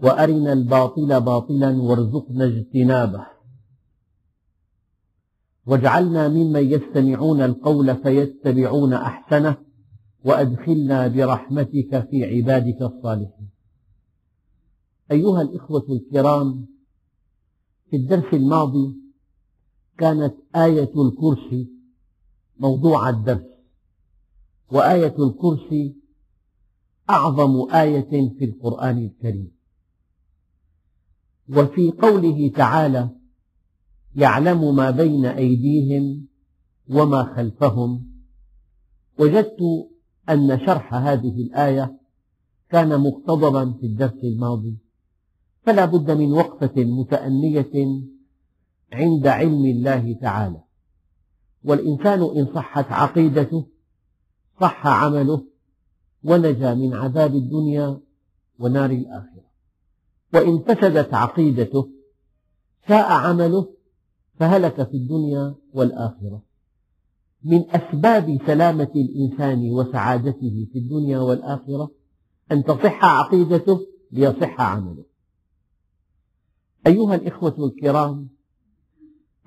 وأرنا الباطل باطلا وارزقنا اجتنابه. واجعلنا ممن يستمعون القول فيتبعون أحسنه وأدخلنا برحمتك في عبادك الصالحين. أيها الإخوة الكرام في الدرس الماضي كانت آية الكرسي موضوع الدرس وآية الكرسي أعظم آية في القرآن الكريم. وفي قوله تعالى يعلم ما بين أيديهم وما خلفهم. وجدت أن شرح هذه الآية كان مقتضبا في الدرس الماضي. فلا بد من وقفة متأنية عند علم الله تعالى. والإنسان إن صحت عقيدته صح عمله ونجا من عذاب الدنيا ونار الآخرة. وإن فسدت عقيدته ساء عمله فهلك في الدنيا والآخرة. من أسباب سلامة الإنسان وسعادته في الدنيا والآخرة أن تصح عقيدته ليصح عمله. أيها الإخوة الكرام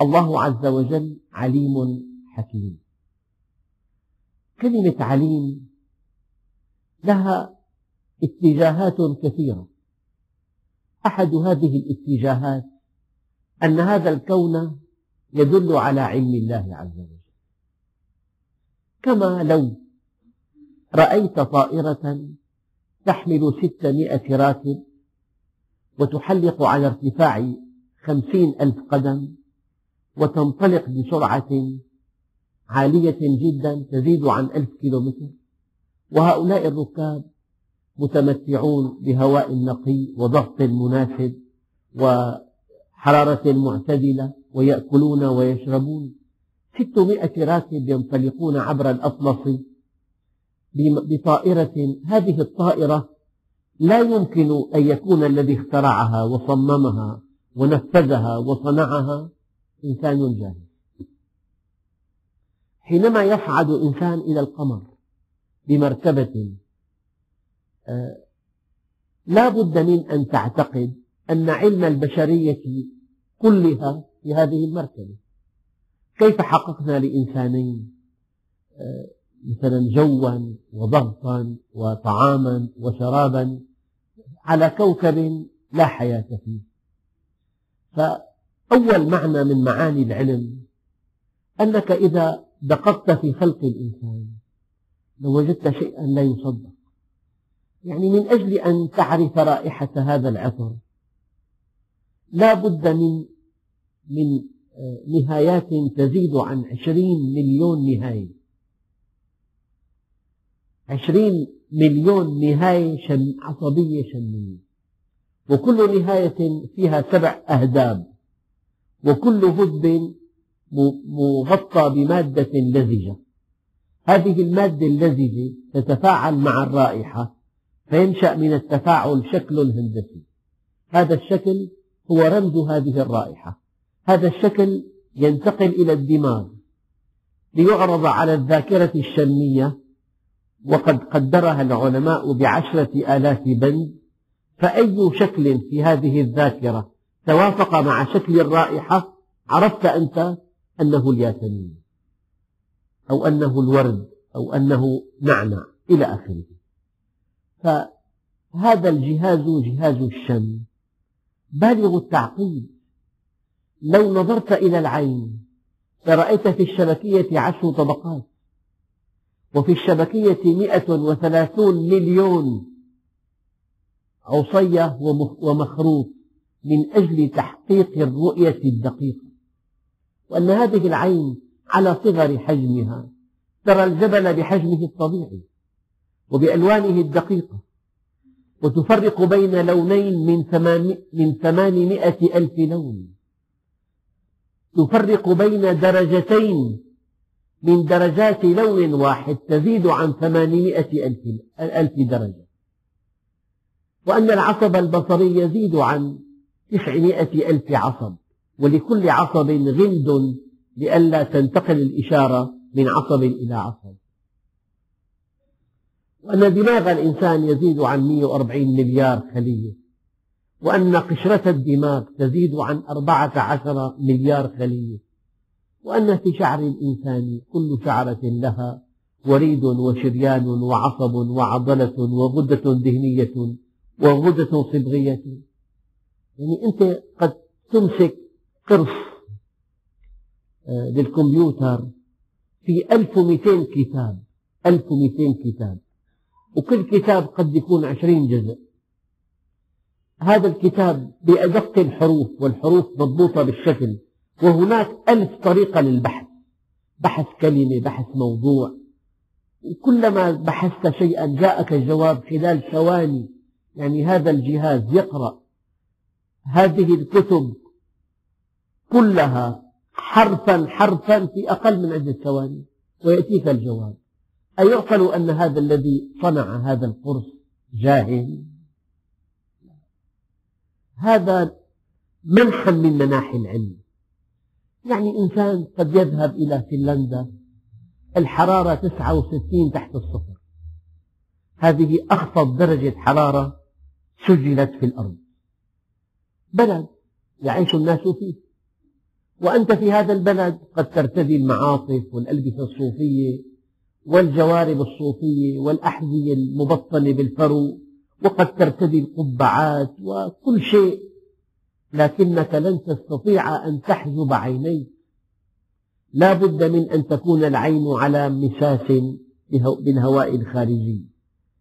الله عز وجل عليم حكيم. كلمة عليم لها اتجاهات كثيرة. أحد هذه الاتجاهات أن هذا الكون يدل على علم الله عز وجل. كما لو رأيت طائرة تحمل ستمائة راكب وتحلق على ارتفاع خمسين ألف قدم وتنطلق بسرعة عالية جدا تزيد عن ألف كيلومتر وهؤلاء الركاب متمتعون بهواء نقي وضغط مناسب وحرارة معتدلة ويأكلون ويشربون. ستمائة راكب ينطلقون عبر الأطلس بطائرة. هذه الطائرة لا يمكن أن يكون الذي اخترعها وصممها ونفذها وصنعها إنسان جاهل. حينما يصعد إنسان إلى القمر بمركبة لا بد من أن تعتقد أن علم البشرية كلها في هذه المركبة. كيف حققنا لإنسانين آه، مثلا جوا وضغطا وطعاما وشرابا على كوكب لا حياة فيه؟ فأول معنى من معاني العلم أنك إذا دققت في خلق الإنسان لوجدت شيئا لا يصدق. يعني من أجل أن تعرف رائحة هذا العطر لا بد من من آه، نهايات تزيد عن عشرين مليون نهاية. عشرين مليون نهاية شم عصبية شمية. وكل نهاية فيها سبع أهداب. وكل هدب مغطى بمادة لزجة. هذه المادة اللزجة تتفاعل مع الرائحة. فينشأ من التفاعل شكل هندسي. هذا الشكل هو رمز هذه الرائحة. هذا الشكل ينتقل إلى الدماغ. ليعرض على الذاكرة الشمية وقد قدرها العلماء بعشرة آلاف بند. فأي شكل في هذه الذاكرة توافق مع شكل الرائحة؟ عرفت أنت أنه الياسمين أو أنه الورد أو أنه نعنع إلى آخره. فهذا الجهاز جهاز الشم. بالغ التعقيد. لو نظرت إلى العين لرأيت في الشبكية عشر طبقات وفي الشبكية مئة وثلاثون مليون عصية ومخروط من أجل تحقيق الرؤية الدقيقة. وأن هذه العين على صغر حجمها ترى الجبل بحجمه الطبيعي وبألوانه الدقيقة. وتفرق بين لونين من ثمانمائة ألف لون. تفرق بين درجتين من درجات لون واحد تزيد عن ثمانمائة ألف درجة. وأن العصب البصري يزيد عن تسعمائة ألف عصب. ولكل عصب غلد لئلا تنتقل الإشارة من عصب إلى عصب. وأن دماغ الإنسان يزيد عن 140 مليار خلية وأن قشرة الدماغ تزيد عن 14 مليار خلية وأن في شعر الإنسان كل شعرة لها وريد وشريان وعصب وعضلة وغدة دهنية وغدة صبغية. يعني أنت قد تمسك قرص آه، للكمبيوتر في 1200 كتاب 1200 كتاب. وكل كتاب قد يكون عشرين جزء. هذا الكتاب بأدق الحروف والحروف مضبوطة بالشكل وهناك ألف طريقة للبحث. بحث كلمة بحث موضوع. وكلما بحثت شيئا جاءك الجواب خلال ثواني. يعني هذا الجهاز يقرأ. هذه الكتب كلها حرفا حرفا في أقل من عدة ثواني ويأتيك الجواب. أيعقل أن هذا الذي صنع هذا القرص جاهل؟ هذا منحا من مناحي العلم. يعني إنسان قد يذهب إلى فنلندا الحرارة 69 تحت الصفر. هذه أخفض درجة حرارة سجلت في الأرض. بلد يعيش الناس فيه. وأنت في هذا البلد قد ترتدي المعاطف والألبسة الصوفية والجوارب الصوفية والأحذية المبطنة بالفرو وقد ترتدي القبعات وكل شيء لكنك لن تستطيع أن تحجب عينيك. لا بد من أن تكون العين على مساس بالهواء الخارجي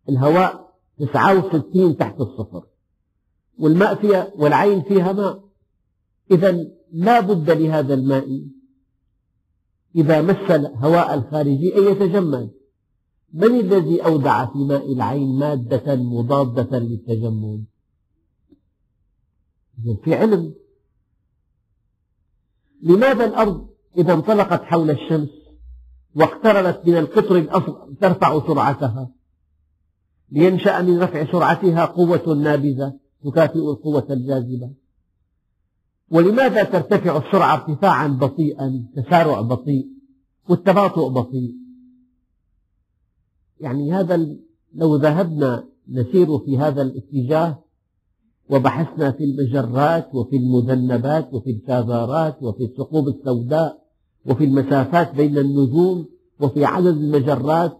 الهواء 69 تحت الصفر. والماء فيها والعين فيها ماء. إذا لا بد لهذا الماء إذا مس الهواء الخارجي أن يتجمد من الذي أودع في ماء العين مادة مضادة للتجمد في علم. لماذا الأرض إذا انطلقت حول الشمس واقتربت من القطر الأصغر ترفع سرعتها؟ لينشأ من رفع سرعتها قوة نابذة تكافئ القوة الجاذبة. ولماذا ترتفع السرعة ارتفاعا بطيئا؟ تسارع بطيء؟ والتباطؤ بطيء؟ يعني هذا لو ذهبنا نسير في هذا الاتجاه وبحثنا في المجرات وفي المذنبات وفي الكاذارات وفي الثقوب السوداء وفي المسافات بين النجوم وفي عدد المجرات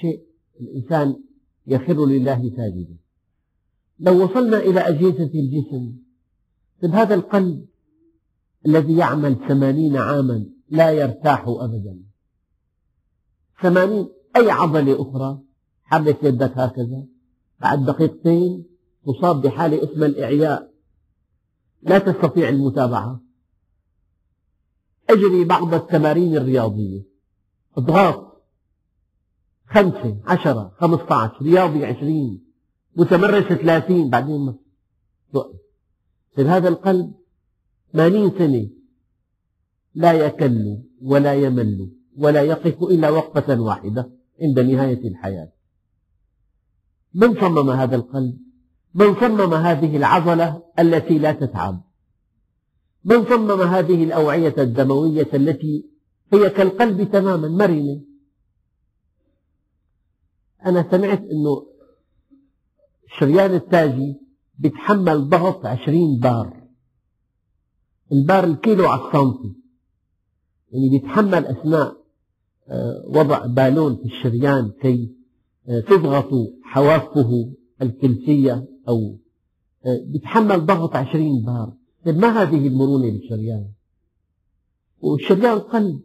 شيء الإنسان يخر لله ساجدا. لو وصلنا إلى أجهزة الجسم طيب هذا القلب الذي يعمل ثمانين عاما لا يرتاح أبدا. ثمانين أي عضلة أخرى؟ حرك يدك هكذا. بعد دقيقتين تصاب بحالة اسمها الإعياء. لا تستطيع المتابعة. أجري بعض التمارين الرياضية. إضغاط خمسة عشرة خمسة عشر رياضي عشرين متمرس ثلاثين بعدين توقف طيب هذا القلب ثمانين سنة لا يكل ولا يمل ولا يقف إلا وقفة واحدة عند نهاية الحياة. من صمم هذا القلب؟ من صمم هذه العضلة التي لا تتعب؟ من صمم هذه الأوعية الدموية التي هي كالقلب تماما مرنة؟ أنا سمعت أنه الشريان التاجي بيتحمل ضغط عشرين بار. البار الكيلو على السنتي يعني بيتحمل أثناء آه، وضع بالون في الشريان كي آه، تضغط حوافه الكلسية أو آه، بيتحمل ضغط عشرين بار. طيب ما هذه المرونة للشريان والشريان قلب.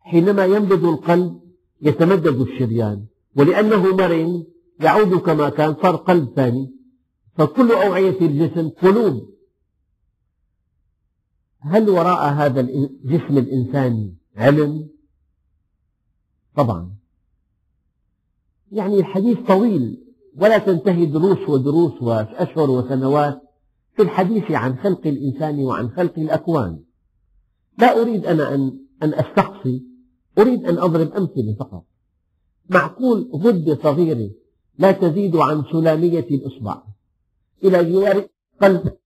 حينما ينبض القلب يتمدد الشريان. ولأنه مرن يعود كما كان صار قلب ثاني. فكل أوعية الجسم قلوب. هل وراء هذا الجسم الإنساني علم؟ طبعا. يعني الحديث طويل ولا تنتهي دروس ودروس وأشهر وسنوات في الحديث عن خلق الإنسان وعن خلق الأكوان. لا أريد أنا أن أن أستقصي أريد أن أضرب أمثلة فقط. معقول غدة صغيرة لا تزيد عن سلامية الإصبع. إلى جوار قلب.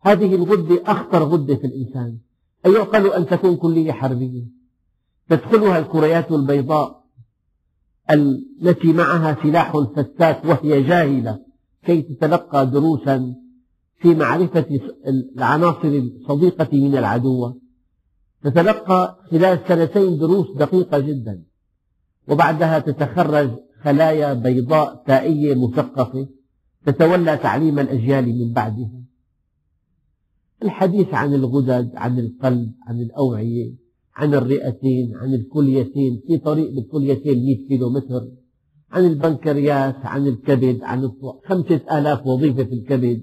هذه الغدة أخطر غدة في الإنسان. أيعقل أن تكون كلية حربية. تدخلها الكريات البيضاء التي معها سلاح فتاك وهي جاهلة. كي تتلقى دروسا في معرفة العناصر الصديقة من العدو. تتلقى خلال سنتين دروس دقيقة جدا. وبعدها تتخرج خلايا بيضاء تائية مثقفة. تتولى تعليم الأجيال من بعدها الحديث عن الغدد عن القلب عن الأوعية عن الرئتين عن الكليتين في طريق بالكليتين 100 كيلو متر عن البنكرياس عن الكبد عن خمسة آلاف وظيفة في الكبد.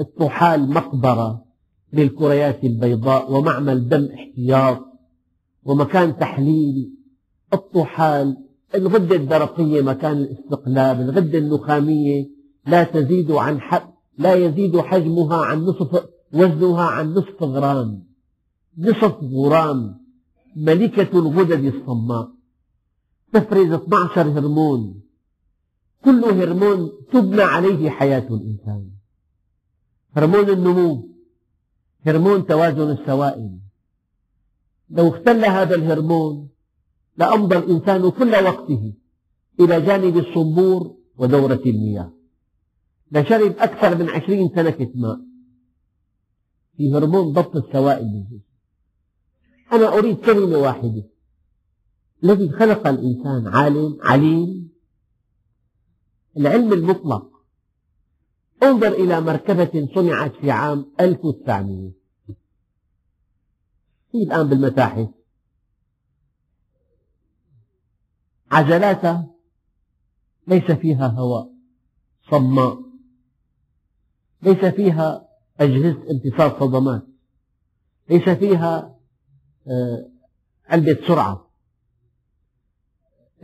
الطحال مقبرة للكريات البيضاء ومعمل دم احتياط ومكان تحليل. الطحال الغدة الدرقية مكان الاستقلاب الغدة النخامية لا تزيد عن لا يزيد حجمها عن نصف وزنها عن نصف غرام. نصف غرام. ملكة الغدد الصماء. تفرز 12 هرمون. كل هرمون تبنى عليه حياة الإنسان. هرمون النمو. هرمون توازن السوائل. لو اختل هذا الهرمون لأمضى الإنسان كل وقته إلى جانب الصنبور ودورة المياه. لشرب أكثر من عشرين سنة ماء في هرمون ضبط السوائل بالجسم. أنا أريد كلمة واحدة. الذي خلق الإنسان عالم عليم. العلم المطلق. انظر إلى مركبة صنعت في عام 1900 هي الآن بالمتاحف. عجلاتها ليس فيها هواء. صماء. ليس فيها أجهزة امتصاص صدمات. ليس فيها آه، علبة سرعة.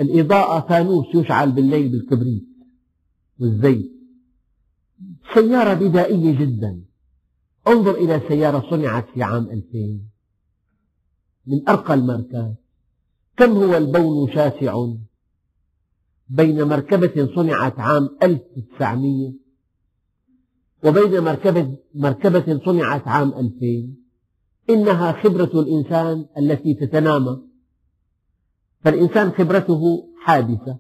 الإضاءة فانوس يشعل بالليل بالكبريت والزيت. سيارة بدائية جدا. انظر إلى سيارة صنعت في عام 2000 من أرقى الماركات. كم هو البون شاسع؟ بين مركبة صنعت عام 1900 وبين مركبة, مركبة صنعت عام 2000 إنها خبرة الإنسان التي تتنامى. فالإنسان خبرته حادثة.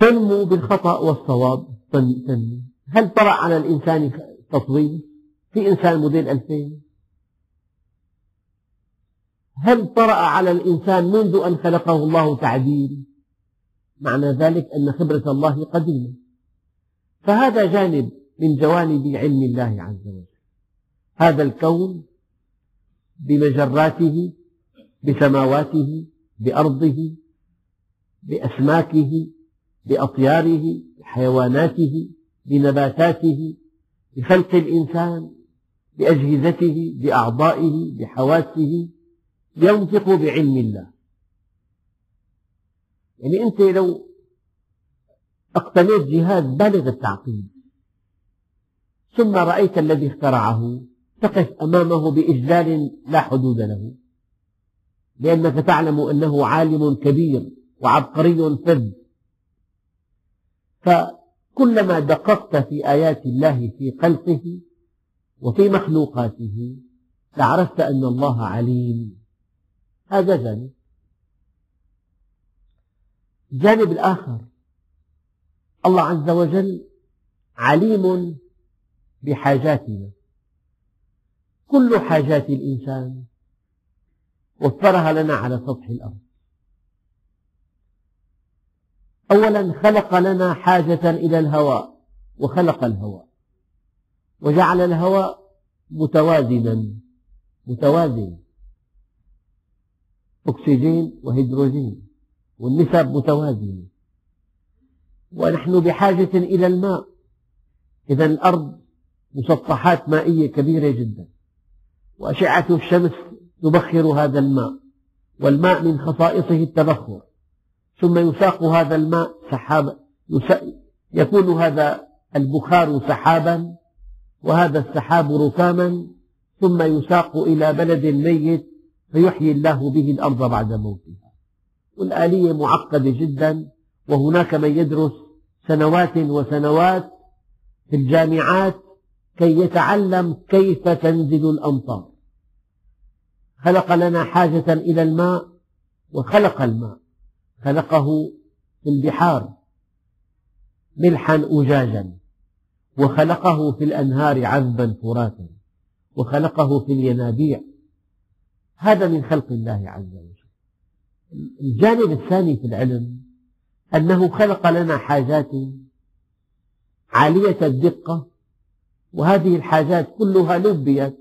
تنمو بالخطأ والصواب. تنمو هل طرأ على الإنسان تطويل في إنسان موديل 2000 هل طرأ على الإنسان منذ أن خلقه الله تعديل؟ معنى ذلك أن خبرة الله قديمة. فهذا جانب من جوانب علم الله عز وجل. هذا الكون بمجراته بسماواته بأرضه بأسماكه بأطياره بحيواناته بنباتاته بخلق الإنسان بأجهزته بأعضائه بحواسه ينطق بعلم الله. يعني أنت لو اقتنيت جهاز بالغ التعقيد. ثم رأيت الذي اخترعه تقف أمامه بإجلال لا حدود له. لأنك تعلم أنه عالم كبير وعبقري فذ. فكلما دققت في آيات الله في خلقه وفي مخلوقاته لعرفت أن الله عليم. هذا جانب. الجانب الآخر. الله عز وجل عليم بحاجاتنا. كل حاجات الإنسان وفرها لنا على سطح الأرض. أولا خلق لنا حاجة إلى الهواء وخلق الهواء. وجعل الهواء متوازنا متوازن. أكسجين وهيدروجين والنسب متوازنة. ونحن بحاجة إلى الماء. إذا الأرض مسطحات مائية كبيرة جدا. وأشعة الشمس تبخر هذا الماء. والماء من خصائصه التبخر. ثم يساق هذا الماء سحابا يكون هذا البخار سحابا وهذا السحاب ركاما ثم يساق إلى بلد ميت فيحيي الله به الأرض بعد موتها. والآلية معقدة جدا. وهناك من يدرس سنوات وسنوات في الجامعات كي يتعلم كيف تنزل الأمطار. خلق لنا حاجة إلى الماء وخلق الماء. خلقه في البحار ملحا أجاجا. وخلقه في الأنهار عذبا فراتا وخلقه في الينابيع. هذا من خلق الله عز وجل. الجانب الثاني في العلم أنه خلق لنا حاجات عالية الدقة وهذه الحاجات كلها لبيت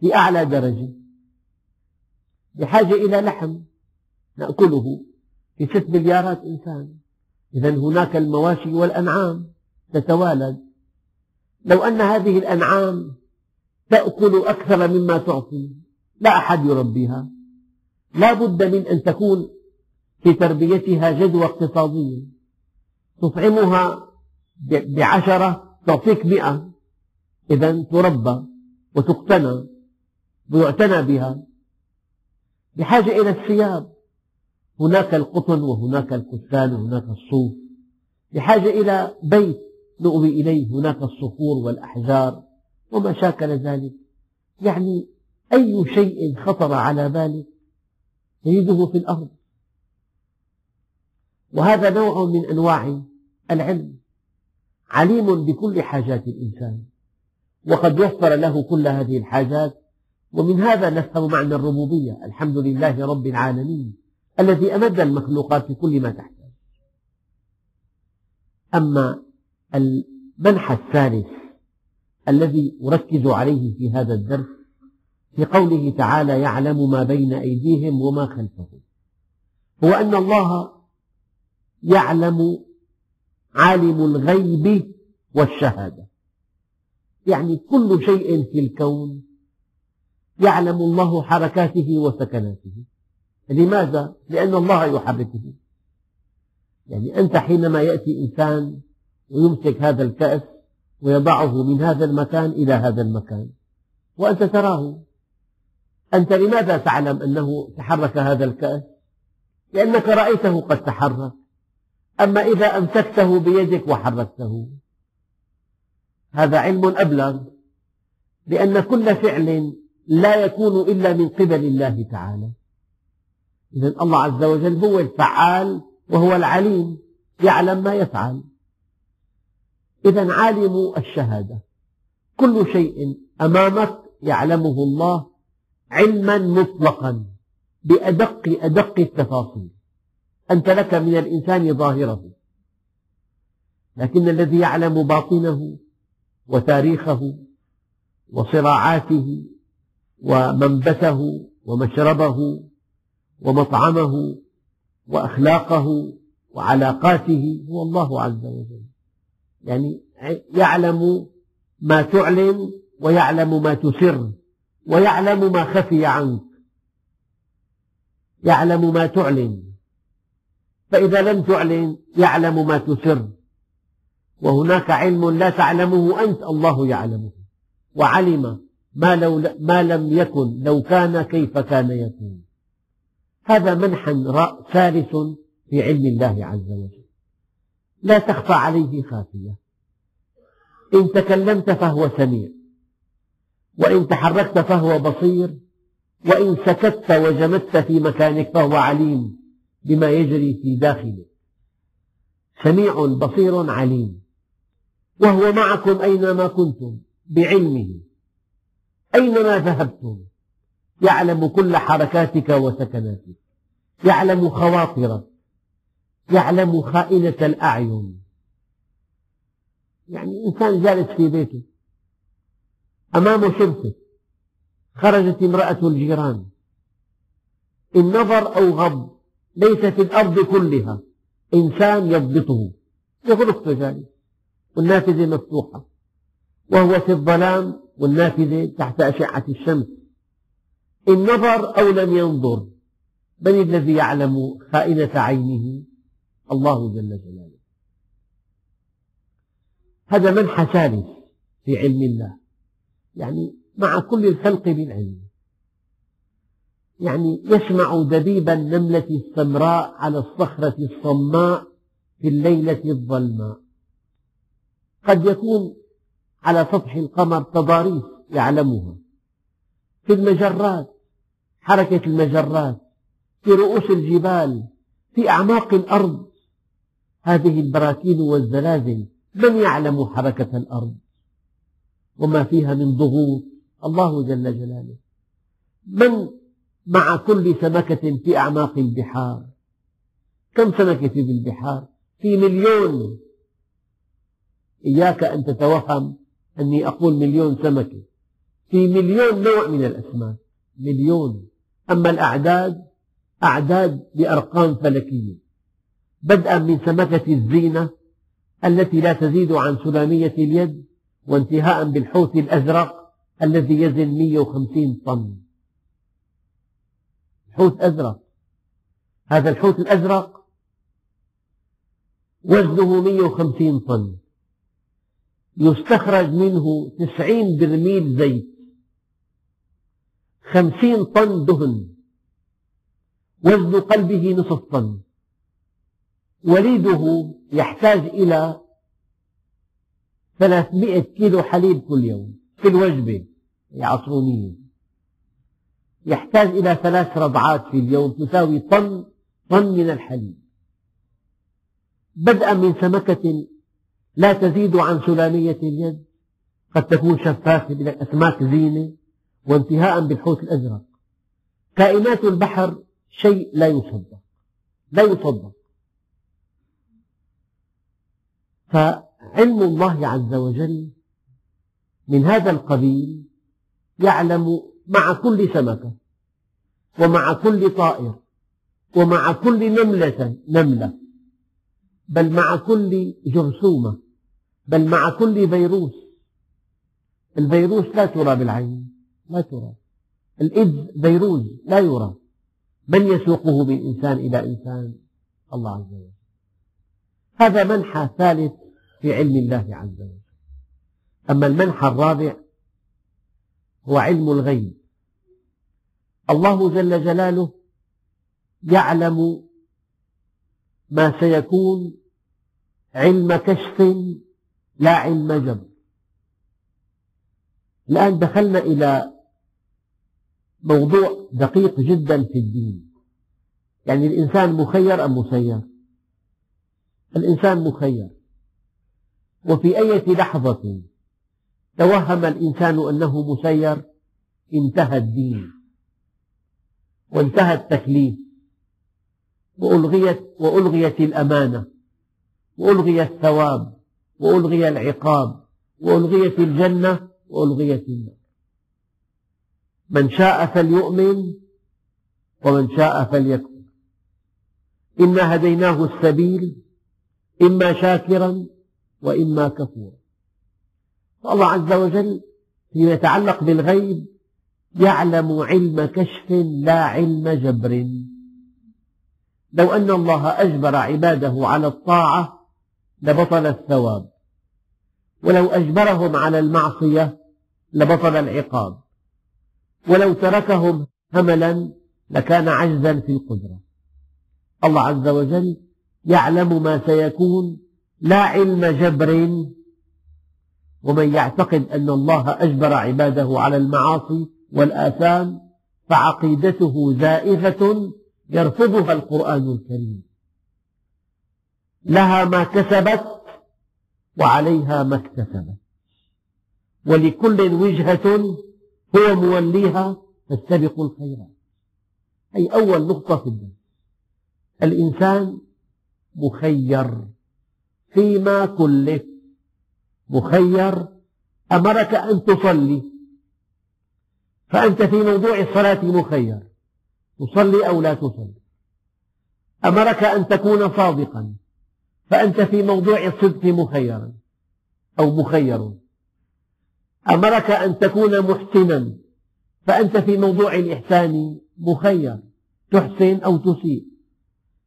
في أعلى درجة بحاجة إلى لحم نأكله في ست مليارات إنسان. إذا هناك المواشي والأنعام تتوالد. لو أن هذه الأنعام تأكل أكثر مما تعطي لا أحد يربيها. لا بد من أن تكون في تربيتها جدوى اقتصادية تطعمها بعشرة تعطيك مئة. إذا تربى وتقتنى ويعتنى بها. بحاجة إلى الثياب. هناك القطن وهناك الكتان وهناك الصوف. بحاجة إلى بيت نؤوي إليه هناك الصخور والأحجار وما شاكل ذلك. يعني أي شيء خطر على بالك تجده في الأرض. وهذا نوع من أنواع العلم عليم بكل حاجات الإنسان. وقد وفر له كل هذه الحاجات ومن هذا نفهم معنى الربوبية الحمد لله رب العالمين الذي أمد المخلوقات بكل ما تحتاج. أما المنحى الثالث الذي أركز عليه في هذا الدرس في قوله تعالى يعلم ما بين أيديهم وما خلفهم هو أن الله يعلم عالم الغيب والشهادة. يعني كل شيء في الكون يعلم الله حركاته وسكناته. لماذا؟ لأن الله يحركه. يعني أنت حينما يأتي إنسان ويمسك هذا الكأس ويضعه من هذا المكان إلى هذا المكان وأنت تراه. أنت لماذا تعلم أنه تحرك هذا الكأس؟ لأنك رأيته قد تحرك. أما إذا أمسكته بيدك وحركته هذا علم أبلغ لأن كل فعل لا يكون إلا من قبل الله تعالى. إذا الله عز وجل هو الفعال وهو العليم يعلم ما يفعل. إذا عالم الشهادة. كل شيء أمامك يعلمه الله علما مطلقا بأدق أدق التفاصيل. أنت لك من الإنسان ظاهره لكن الذي يعلم باطنه وتاريخه وصراعاته ومنبته ومشربه ومطعمه وأخلاقه وعلاقاته هو الله عز وجل. يعني يعلم ما تعلن ويعلم ما تسر ويعلم ما خفي عنك. يعلم ما تعلن. فإذا لم تعلن يعلم ما تسر. وهناك علم لا تعلمه أنت الله يعلمه. وعلم ما, لو ما لم يكن لو كان كيف كان يكون. هذا منحى ثالث في علم الله عز وجل. لا تخفى عليه خافية. إن تكلمت فهو سميع. وإن تحركت فهو بصير. وإن سكت وجمدت في مكانك فهو عليم. بما يجري في داخلك سميع بصير عليم. وهو معكم أينما كنتم بعلمه. أينما ذهبتم. يعلم كل حركاتك وسكناتك. يعلم خواطرك. يعلم خائنة الأعين. يعني إنسان جالس في بيته. أمامه شرفة خرجت امرأة الجيران. إن نظر أو غض ليس في الأرض كلها. إنسان يضبطه. في غرفته جالس والنافذة مفتوحة. وهو في الظلام والنافذة تحت أشعة الشمس. إن نظر أو لم ينظر من الذي يعلم خائنة عينه؟ الله جل جلاله. هذا منحى ثالث في علم الله. يعني مع كل الخلق بالعلم يعني يسمع دبيب النملة السمراء على الصخرة الصماء في الليلة الظلماء. قد يكون على سطح القمر تضاريس يعلمها. في المجرات حركة المجرات في رؤوس الجبال في أعماق الأرض هذه البراكين والزلازل من يعلم حركة الأرض؟ وما فيها من ضغوط الله جل جلاله. من مع كل سمكة في أعماق البحار. كم سمكة في البحار؟ في مليون. إياك أن تتوهم أني أقول مليون سمكة. في مليون نوع من الأسماك. مليون. أما الأعداد أعداد بأرقام فلكية. بدءا من سمكة الزينة التي لا تزيد عن سلامية اليد وانتهاء بالحوت الأزرق الذي يزن 150 طن. حوت أزرق هذا الحوت الأزرق وزنه 150 طن. يستخرج منه 90 برميل زيت. 50 طن دهن. وزن قلبه نصف طن. وليده يحتاج إلى 300 كيلو حليب كل يوم في الوجبة عصرونية يحتاج إلى ثلاث رضعات في اليوم تساوي طن طن من الحليب. بدءا من سمكة لا تزيد عن سلامية اليد قد تكون شفافة من الأسماك زينة وانتهاء بالحوت الأزرق. كائنات البحر شيء لا يصدق لا يصدق. فعلم الله عز وجل من هذا القبيل يعلم مع كل سمكة ومع كل طائر ومع كل نملة نملة بل مع كل جرثومة بل مع كل فيروس. الفيروس لا ترى بالعين لا ترى. الإذ فيروس لا يرى. من يسوقه من إنسان إلى إنسان؟ الله عز وجل. هذا منحى ثالث في علم الله عز وجل. أما المنحى الرابع هو علم الغيب. الله جل جلاله يعلم ما سيكون علم كشف لا علم جبر. الآن دخلنا إلى موضوع دقيق جدا في الدين. يعني الإنسان مخير أم مسير؟ الإنسان مخير. وفي أي لحظة توهم الإنسان أنه مسير انتهى الدين. وانتهى التكليف. وألغيت, وألغيت الأمانة. وألغي الثواب. وألغي العقاب. وألغيت الجنة. وألغيت النار. من شاء فليؤمن ومن شاء فليكفر. إنا هديناه السبيل إما شاكرا وإما كفورا. فالله عز وجل فيما يتعلق بالغيب يعلم علم كشف لا علم جبر. لو أن الله أجبر عباده على الطاعة لبطل الثواب. ولو أجبرهم على المعصية لبطل العقاب. ولو تركهم هملا لكان عجزا في القدرة. الله عز وجل يعلم ما سيكون لا علم جبر. ومن يعتقد أن الله أجبر عباده على المعاصي والآثام فعقيدته زائغة يرفضها القرآن الكريم. لها ما كسبت وعليها ما اكتسبت. ولكل وجهة هو موليها فاستبقوا الخيرات. أي أول نقطة في الدين الإنسان مخير فيما كلف. مخير أمرك أن تصلي. فأنت في موضوع الصلاة مخير. تصلي أو لا تصلي. أمرك أن تكون صادقا. فأنت في موضوع الصدق مخيرا أو مخير. أمرك أن تكون محسنا. فأنت في موضوع الإحسان مخير. تحسن أو تسيء.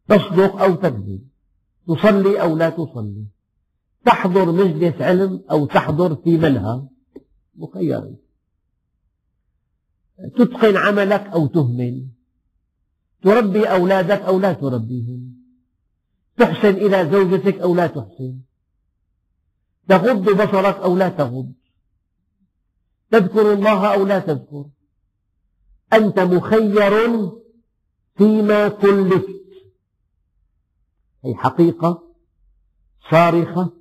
تصدق أو تكذب. تصلي أو لا تصلي. تحضر مجلس علم أو تحضر في ملهى مخير. تتقن عملك أو تهمل. تربي أولادك أو لا تربيهم. تحسن إلى زوجتك أو لا تحسن. تغض بصرك أو لا تغض. تذكر الله أو لا تذكر. أنت مخير فيما كلفت. أي حقيقة صارخة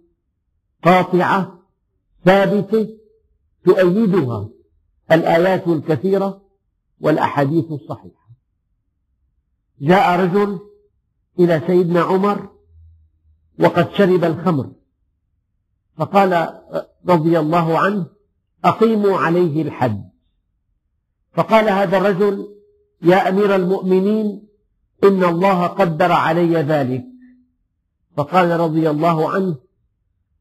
قاطعة ثابتة تؤيدها. الآيات الكثيرة والأحاديث الصحيحة. جاء رجل إلى سيدنا عمر وقد شرب الخمر. فقال رضي الله عنه أقيموا عليه الحد. فقال هذا الرجل يا أمير المؤمنين إن الله قدر علي ذلك. فقال رضي الله عنه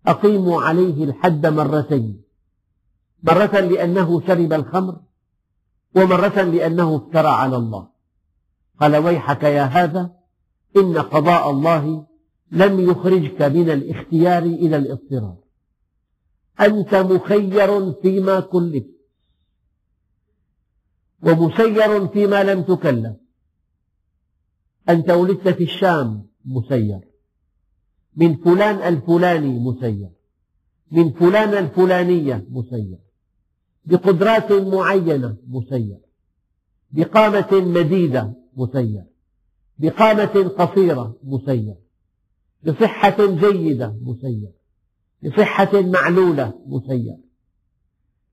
أقيموا عليه الحد مرتين. مرة لأنه شرب الخمر ومرة لأنه افترى على الله. قال ويحك يا هذا إن قضاء الله لم يخرجك من الاختيار إلى الاضطرار. أنت مخير فيما كلفت ومسير فيما لم تكلف. أنت ولدت في الشام مسير. من فلان الفلاني مسير. من فلان الفلانية مسير. بقدرات معينة مسير بقامة مديدة مسير بقامة قصيرة مسير بصحة جيدة مسير بصحة معلولة مسير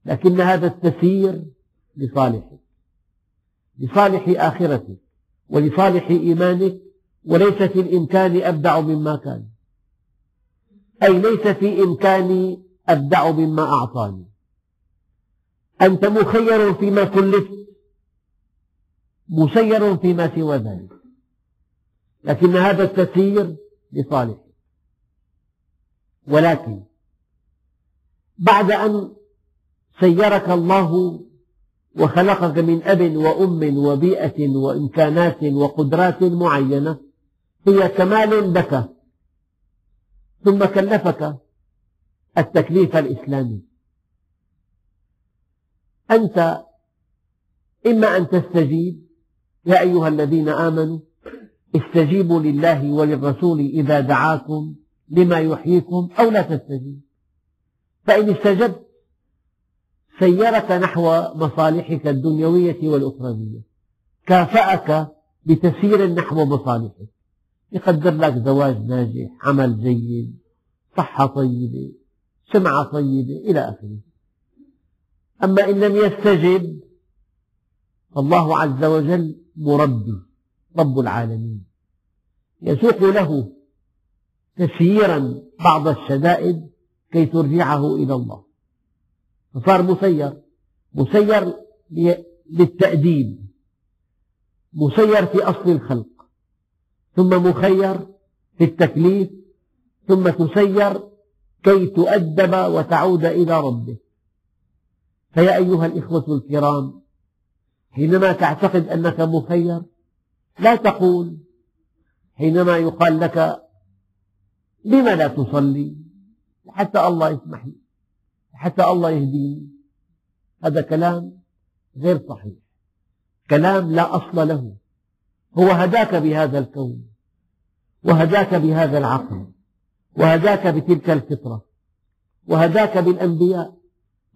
لكن هذا التسيير لصالحك. لصالح آخرتك. ولصالح إيمانك. وليس في الإمكان أبدع مما كان. أي ليس في إمكاني أبدع مما أعطاني. أنت مخير فيما كلفت مسير فيما سوى ذلك. لكن هذا التسيير لصالحك. ولكن بعد أن سيرك الله وخلقك من أب وأم وبيئة وإمكانات وقدرات معينة هي كمال لك ثم كلفك التكليف الإسلامي. أنت إما أن تستجيب يا أيها الذين آمنوا استجيبوا لله وللرسول إذا دعاكم لما يحييكم أو لا تستجيب. فإن استجبت سيرك نحو مصالحك الدنيوية والأخروية. كافأك بتسير نحو مصالحك. يقدر لك زواج ناجح عمل جيد صحة طيبة سمعة طيبة إلى آخره. أما إن لم يستجب فالله عز وجل مربي رب العالمين. يسوق له تسييرا بعض الشدائد كي ترجعه إلى الله. فصار مسير مسير للتأديب مسير في أصل الخلق ثم مخير في التكليف ثم تسير كي تؤدب وتعود إلى ربك فيا أيها الإخوة الكرام حينما تعتقد أنك مخير لا تقول حينما يقال لك لم لا تصلي؟ حتى الله يسمح لي حتى الله يهديني. هذا كلام غير صحيح. كلام لا أصل له. هو هداك بهذا الكون وهداك بهذا العقل وهداك بتلك الفطرة وهداك بالأنبياء.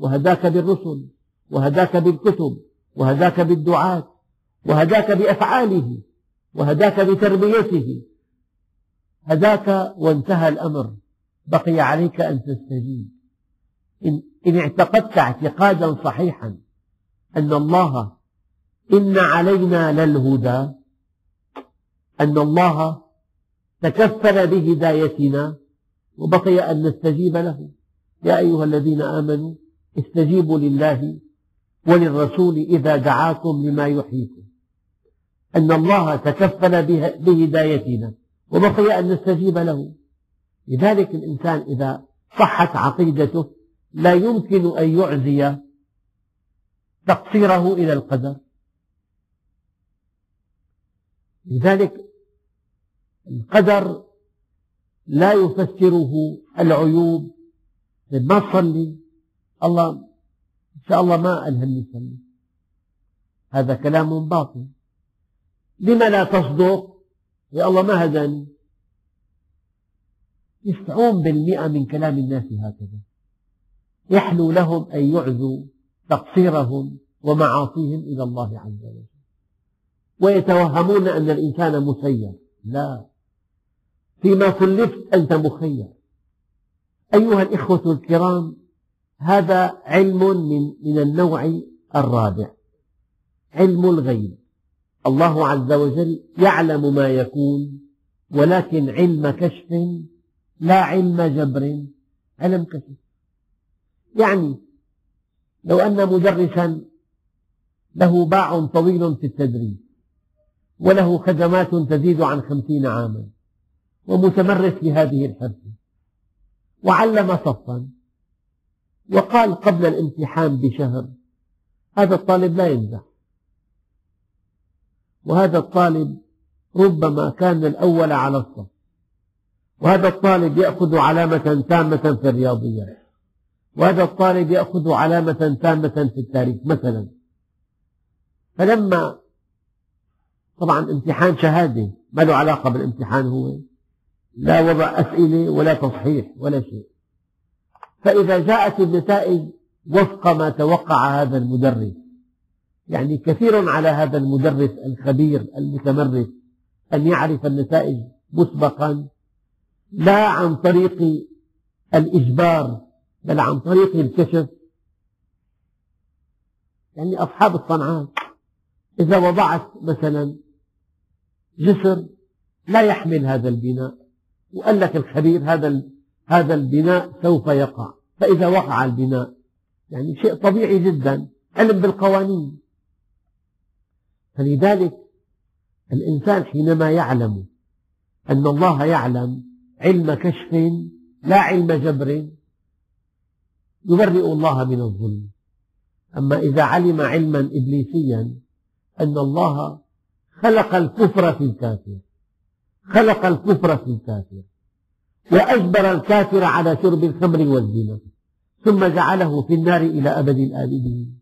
وهداك بالرسل وهداك بالكتب وهداك بالدعاة وهداك بأفعاله وهداك بتربيته. هداك وانتهى الأمر. بقي عليك أن تستجيب. إن اعتقدت اعتقادا صحيحا أن الله إن علينا للهدى أن الله تكفل بهدايتنا وبقي أن نستجيب له. يا أيها الذين آمنوا استجيبوا لله وللرسول إذا دعاكم لما يحييكم. أن الله تكفل بهدايتنا وبقي أن نستجيب له. لذلك الإنسان إذا صحت عقيدته لا يمكن أن يعزي تقصيره إلى القدر. لذلك القدر لا يفسره العيوب ما تصلي الله إن شاء الله ما ألهمني صلي هذا كلام باطل. لم لا تصدق؟ يا الله ما هداني. تسعون بالمئة من كلام الناس هكذا. يحلو لهم أن يعزوا تقصيرهم ومعاصيهم إلى الله عز وجل. ويتوهمون أن الإنسان مسير. لا. فيما كلفت أنت مخير. أيها الإخوة الكرام هذا علم من, من النوع الرابع. علم الغيب. الله عز وجل يعلم ما يكون ولكن علم كشف لا علم جبر. علم كشف. يعني لو أن مدرسا له باع طويل في التدريس وله خدمات تزيد عن خمسين عاما ومتمرس في هذه الحرفة وعلم صفا وقال قبل الامتحان بشهر. هذا الطالب لا ينجح. وهذا الطالب ربما كان الأول على الصف. وهذا الطالب يأخذ علامة تامة في الرياضيات وهذا الطالب يأخذ علامة تامة في التاريخ مثلا. فلما طبعا امتحان شهادة ما له علاقة بالامتحان هو. لا وضع أسئلة ولا تصحيح ولا شيء. فإذا جاءت النتائج وفق ما توقع هذا المدرس يعني كثير على هذا المدرس الخبير المتمرس أن يعرف النتائج مسبقا لا عن طريق الإجبار بل عن طريق الكشف. يعني أصحاب الصنعات إذا وضعت مثلا جسر لا يحمل هذا البناء وقال لك الخبير هذا هذا البناء سوف يقع. فإذا وقع البناء يعني شيء طبيعي جدا علم بالقوانين. فلذلك الإنسان حينما يعلم أن الله يعلم علم كشف لا علم جبر يبرئ الله من الظلم. أما إذا علم علما إبليسيا أن الله خلق الكفر في الكافر. خلق الكفر في الكافر. وأجبر الكافر على شرب الخمر والزنا ثم جعله في النار إلى أبد الآبدين.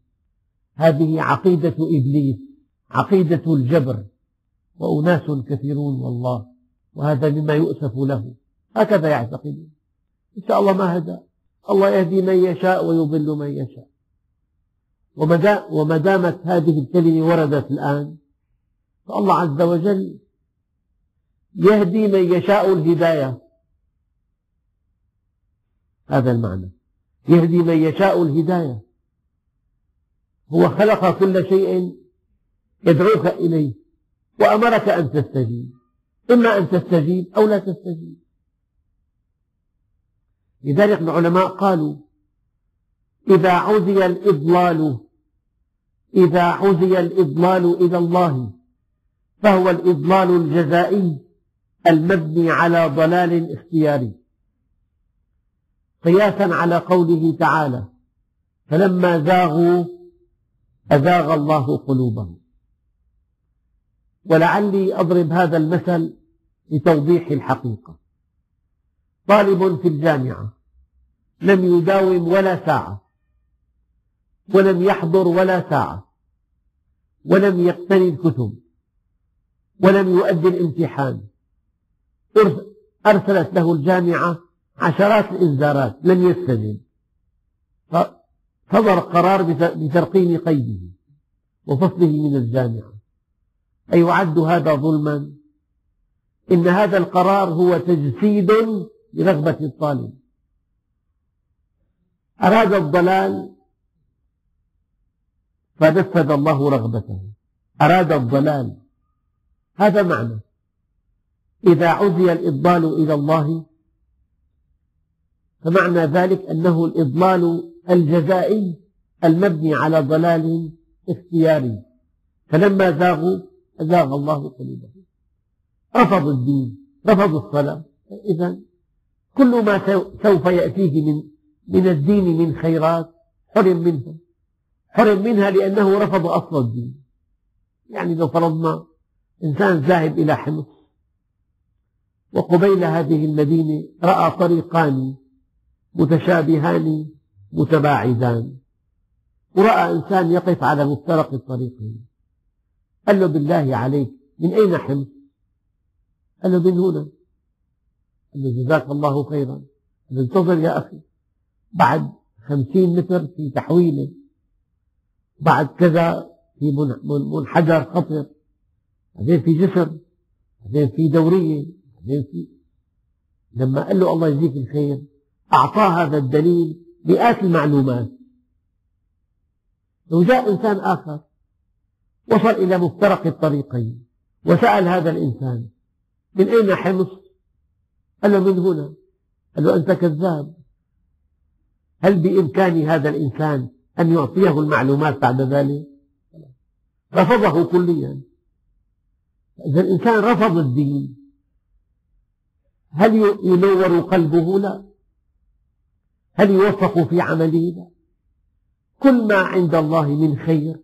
هذه عقيدة إبليس عقيدة الجبر وأناس كثيرون والله وهذا مما يؤسف له. هكذا يعتقدون إن شاء الله ما هدى الله يهدي من يشاء ويضل من يشاء. وما دامت هذه الكلمة وردت الآن فالله عز وجل يهدي من يشاء الهداية. هذا المعنى. يهدي من يشاء الهداية. هو خلق كل شيء يدعوك إليه وأمرك أن تستجيب. إما أن تستجيب أو لا تستجيب. لذلك العلماء قالوا إذا عزي الإضلال إذا عزي الإضلال إلى الله فهو الإضلال الجزائي المبني على ضلال اختياري. قياسا على قوله تعالى فلما زاغوا أزاغ الله قلوبهم. ولعلي أضرب هذا المثل لتوضيح الحقيقة. طالب في الجامعة لم يداوم ولا ساعة ولم يحضر ولا ساعة ولم يقتني الكتب ولم يؤدي الامتحان. أرسلت له الجامعة عشرات الإنذارات لم يستجب صدر قرار بترقيم قيده وفصله من الجامعة. أيعد هذا ظلما؟ إن هذا القرار هو تجسيد لرغبة الطالب. أراد الضلال فنفذ الله رغبته. أراد الضلال. هذا معنى. إذا عزي الإضلال إلى الله فمعنى ذلك أنه الإضلال الجزائي المبني على ضلال اختياري. فلما زاغوا أزاغ الله قلوبهم. رفضوا الدين رفضوا الصلاة. إذا كل ما سوف يأتيه من من الدين من خيرات حرم منها. حرم منها لأنه رفض أصل الدين. يعني لو فرضنا إنسان ذاهب إلى حمص وقبيل هذه المدينة رأى طريقان متشابهان متباعدان. ورأى إنسان يقف على مفترق الطريقين قال له بالله عليك من أين حمص؟ قال له من هنا. قال له جزاك الله خيرا. قال له انتظر يا أخي. بعد خمسين متر في تحويلة بعد كذا في منحدر خطر بعدين في جسر. بعدين في دورية. بعدين في لما قال له الله يجزيك الخير أعطاه هذا الدليل مئات المعلومات لو جاء إنسان آخر وصل إلى مفترق الطريقين وسأل هذا الإنسان من أين حمص؟ قال له من هنا قال له أنت كذاب هل بإمكان هذا الإنسان أن يعطيه المعلومات بعد ذلك؟ رفضه كليا إذا الإنسان رفض الدين هل ينور قلبه؟ لا هل يوفق في عمله؟ كل ما عند الله من خير.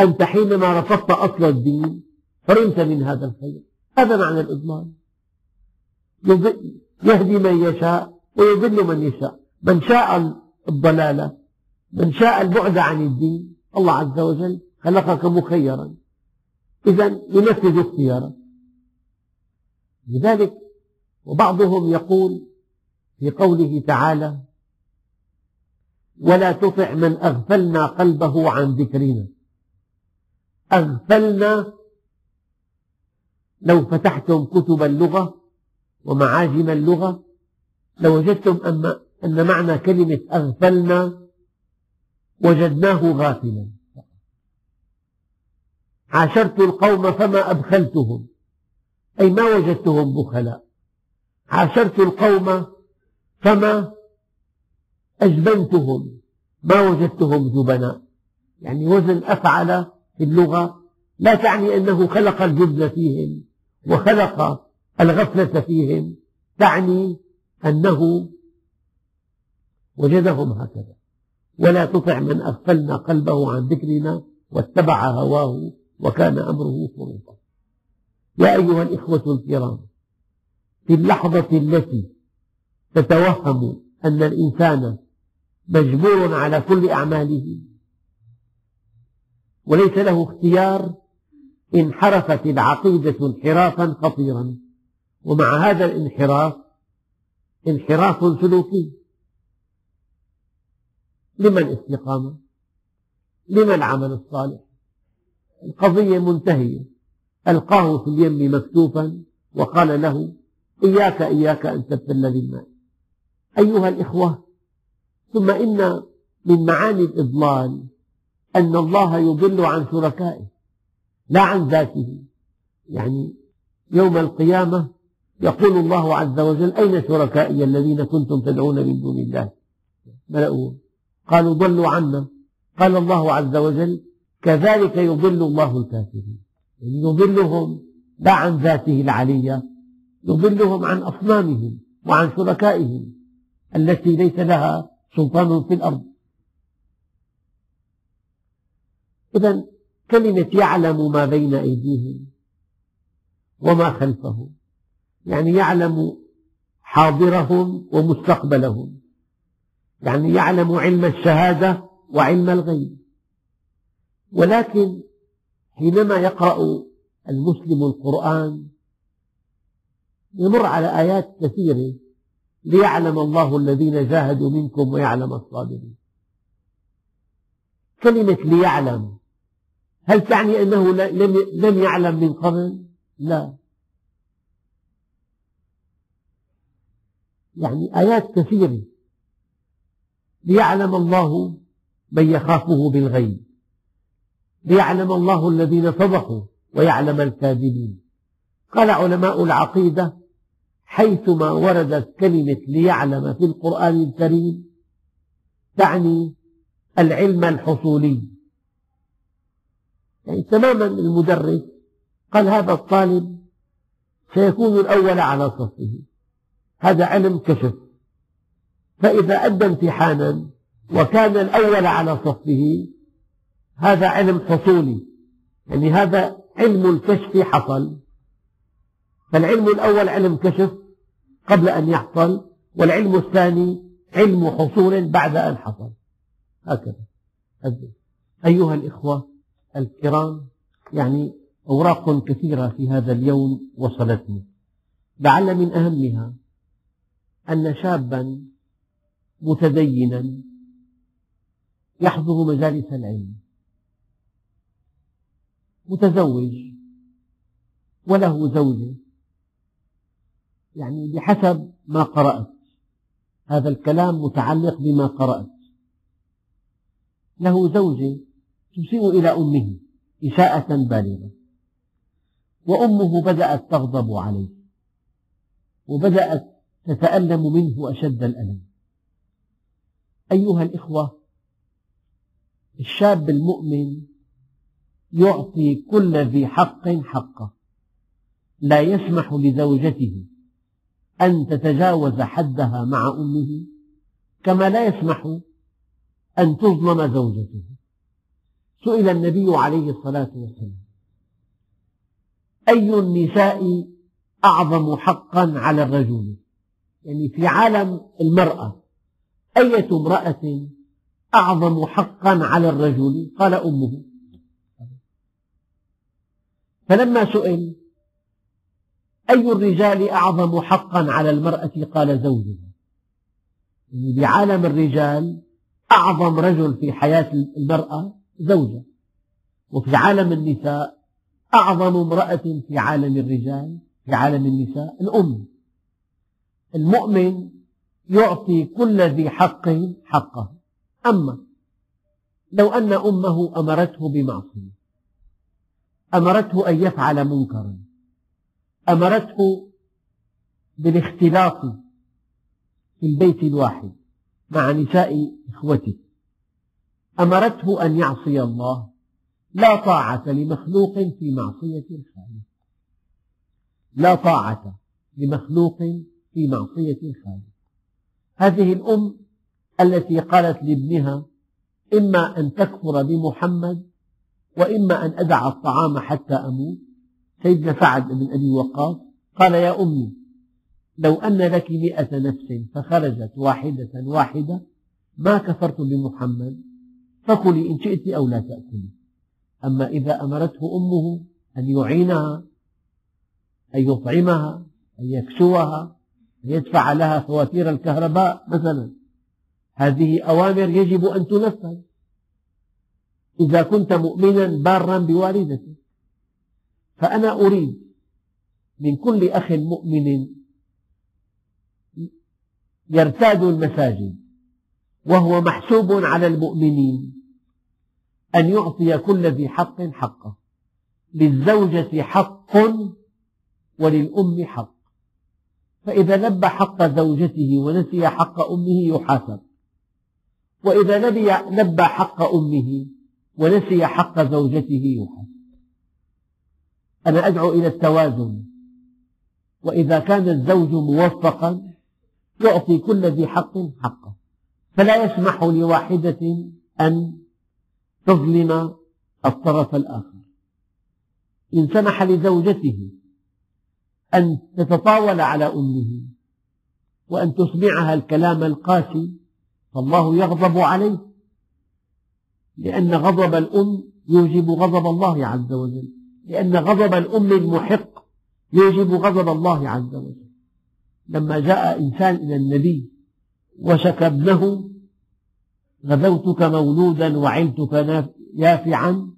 أنت حينما رفضت أصل الدين حرمت من هذا الخير. هذا معنى الإضلال. يهدي من يشاء ويضل من يشاء. من شاء الضلالة من شاء البعد عن الدين الله عز وجل خلقك مخيرا. إذا ينفذ اختيارك. لذلك وبعضهم يقول في قوله تعالى ولا تطع من أغفلنا قلبه عن ذكرنا. أغفلنا لو فتحتم كتب اللغة ومعاجم اللغة لوجدتم أن معنى كلمة أغفلنا وجدناه غافلا. عاشرت القوم فما أبخلتهم أي ما وجدتهم بخلاء. عاشرت القوم فما أجبنتهم ما وجدتهم جبناء يعني وزن أفعل في اللغة لا تعني أنه خلق الجبن فيهم وخلق الغفلة فيهم. تعني أنه وجدهم هكذا. ولا تطع من أغفلنا قلبه عن ذكرنا واتبع هواه وكان أمره فرطا يا أيها الإخوة الكرام في اللحظة التي تتوهم أن الإنسان مجبور على كل أعماله. وليس له اختيار انحرفت العقيدة انحرافا خطيرا. ومع هذا الانحراف انحراف سلوكي. لما الاستقامة لما العمل الصالح؟ القضية منتهية. ألقاه في اليم مكتوفا وقال له إياك إياك أن تبتل بالماء. أيها الإخوة ثم إن من معاني الإضلال أن الله يضل عن شركائه لا عن ذاته. يعني يوم القيامة يقول الله عز وجل أين شركائي الذين كنتم تدعون من دون الله؟ ملأوه. قالوا ضلوا عنا. قال الله عز وجل كذلك يضل الله الكافرين. يعني يضلهم لا عن ذاته العلية يضلهم عن أصنامهم وعن شركائهم. التي ليس لها سلطان في الأرض. إذا كلمة يعلم ما بين أيديهم وما خلفهم يعني يعلم حاضرهم ومستقبلهم يعني يعلم علم الشهادة وعلم الغيب. ولكن حينما يقرأ المسلم القرآن يمر على آيات كثيرة ليعلم الله الذين جاهدوا منكم ويعلم الصابرين. كلمة ليعلم هل تعني أنه لم يعلم من قبل؟ لا. يعني آيات كثيرة. ليعلم الله من يخافه بالغيب. ليعلم الله الذين صدقوا ويعلم الكاذبين. قال علماء العقيدة حيثما وردت كلمة ليعلم في القرآن الكريم تعني العلم الحصولي. يعني تماما المدرس قال هذا الطالب سيكون الأول على صفه. هذا علم كشف. فإذا أدى امتحانا وكان الأول على صفه هذا علم حصولي. يعني هذا علم الكشف حصل. فالعلم الأول علم كشف قبل أن يحصل والعلم الثاني علم حصول بعد أن حصل. هكذا. أيها الإخوة الكرام يعني أوراق كثيرة في هذا اليوم وصلتني. لعل من أهمها أن شابا متدينا يحضر مجالس العلم. متزوج وله زوجة يعني بحسب ما قرأت. هذا الكلام متعلق بما قرأت. له زوجة تسيء إلى أمه إساءة بالغة وأمه بدأت تغضب عليه وبدأت تتألم منه أشد الألم. أيها الإخوة الشاب المؤمن يعطي كل ذي حق حقه لا يسمح لزوجته أن تتجاوز حدها مع أمه كما لا يسمح أن تظلم زوجته. سئل النبي عليه الصلاة والسلام أي النساء أعظم حقا على الرجل؟ يعني في عالم المرأة أية امرأة أعظم حقا على الرجل؟ قال أمه. فلما سئل أي الرجال أعظم حقا على المرأة؟ قال زوجها. يعني بعالم الرجال أعظم رجل في حياة المرأة زوجة. وفي عالم النساء أعظم امرأة في عالم الرجال في عالم النساء الأم. المؤمن يعطي كل ذي حق حقه. أما لو أن أمه أمرته بمعصية أمرته أن يفعل منكرا أمرته بالاختلاط في البيت الواحد مع نساء إخوته. أمرته أن يعصي الله. لا طاعة لمخلوق في معصية الخالق. لا طاعة لمخلوق في معصية الخالق. هذه الأم التي قالت لابنها إما أن تكفر بمحمد وإما أن أدع الطعام حتى أموت. سيدنا سعد بن أبي وقاص؟ قال يا أمي لو أن لك مئة نفس فخرجت واحدة واحدة ما كفرت بمحمد فكلي إن شئت أو لا تأكلي. أما إذا أمرته أمه أن يعينها أن يطعمها أن يكسوها أن يدفع لها فواتير الكهرباء مثلا. هذه أوامر يجب أن تنفذ. إذا كنت مؤمنا بارا بوالدتك. فأنا أريد من كل أخ مؤمن يرتاد المساجد وهو محسوب على المؤمنين أن يعطي كل ذي حق حقه للزوجة حق وللأم حق. فإذا لبى حق زوجته ونسي حق أمه يحاسب. وإذا لبى حق أمه ونسي حق زوجته يحاسب. أنا أدعو إلى التوازن. وإذا كان الزوج موفقا يعطي كل ذي حق حقه. فلا يسمح لواحدة أن تظلم الطرف الآخر. إن سمح لزوجته أن تتطاول على أمه وأن تسمعها الكلام القاسي فالله يغضب عليه لأن غضب الأم يوجب غضب الله عز وجل. لأن غضب الأم المحق يوجب غضب الله عز وجل. لما جاء إنسان إلى النبي وشكى ابنه غزوتك مولودا وعلتك يافعا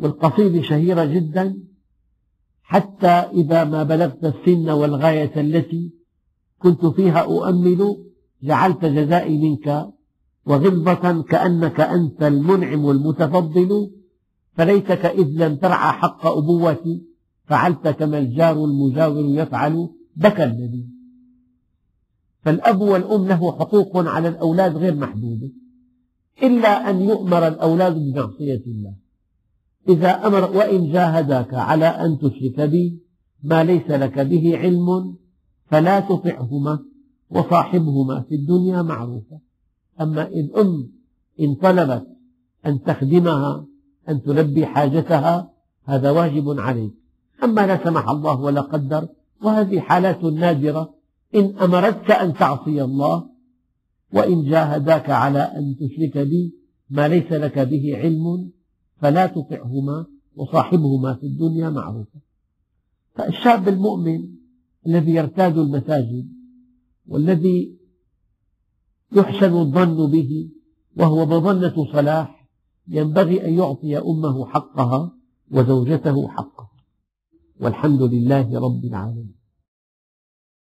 والقصيدة شهيرة جدا حتى إذا ما بلغت السن والغاية التي كنت فيها أؤمل جعلت جزائي منك وغلظة كأنك أنت المنعم المتفضل فليتك إذ لم ترعى حق أبوتي فعلت كما الجار المجاور يفعل بكى النبي فالأب والأم له حقوق على الأولاد غير محدودة إلا أن يؤمر الأولاد بمعصية الله. إذا أمر وإن جاهداك على أن تشرك بي ما ليس لك به علم فلا تطعهما وصاحبهما في الدنيا معروفا أما الأم إن طلبت أن تخدمها أن تلبي حاجتها هذا واجب عليك. أما لا سمح الله ولا قدر وهذه حالات نادرة. إن أمرتك أن تعصي الله وإن جاهداك على أن تشرك بي ما ليس لك به علم فلا تطعهما وصاحبهما في الدنيا معروفا. فالشاب المؤمن الذي يرتاد المساجد والذي يحسن الظن به وهو مظنة صلاح ينبغي أن يعطي أمه حقها وزوجته حقها والحمد لله رب العالمين.